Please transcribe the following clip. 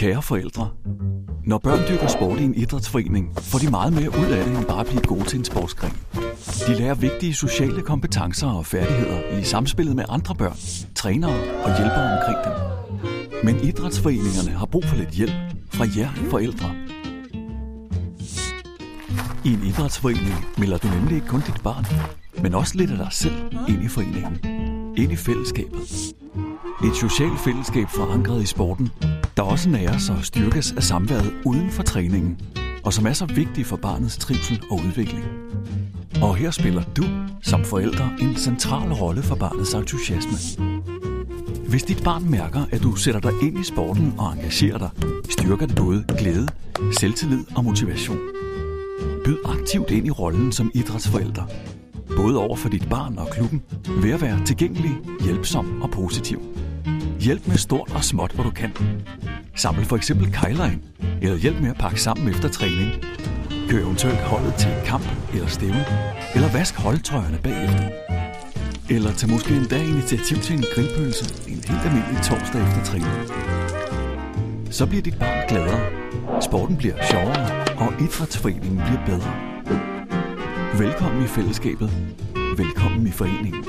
Kære forældre, når børn dyrker sport i en idrætsforening, får de meget mere ud af det end bare at blive gode til en sportsgren. De lærer vigtige sociale kompetencer og færdigheder i samspillet med andre børn, trænere og hjælpere omkring dem. Men idrætsforeningerne har brug for lidt hjælp fra jer forældre. I en idrætsforening melder du nemlig ikke kun dit barn, men også lidt af dig selv ind i foreningen. Ind i fællesskabet. Et socialt fællesskab forankret i sporten, der også næres og styrkes af samværet uden for træningen, og som er så vigtig for barnets trivsel og udvikling. Og her spiller du som forælder en central rolle for barnets entusiasme. Hvis dit barn mærker, at du sætter dig ind i sporten og engagerer dig, styrker det både glæde, selvtillid og motivation. Byd aktivt ind i rollen som idrætsforælder. Både over for dit barn og klubben, ved at være tilgængelig, hjælpsom og positiv. Hjælp med stort og småt, hvor du kan. Samle for eksempel kejler eller hjælp med at pakke sammen efter træning. Kør eventuelt holdet til en kamp eller stævne, eller vask holdtrøjerne bagefter. Eller tag måske en dag initiativ til en grillpølse en helt almindelig torsdag efter træning. Så bliver dit barn gladere, sporten bliver sjovere, og idrætsforeningen bliver bedre. Velkommen i fællesskabet. Velkommen i foreningen.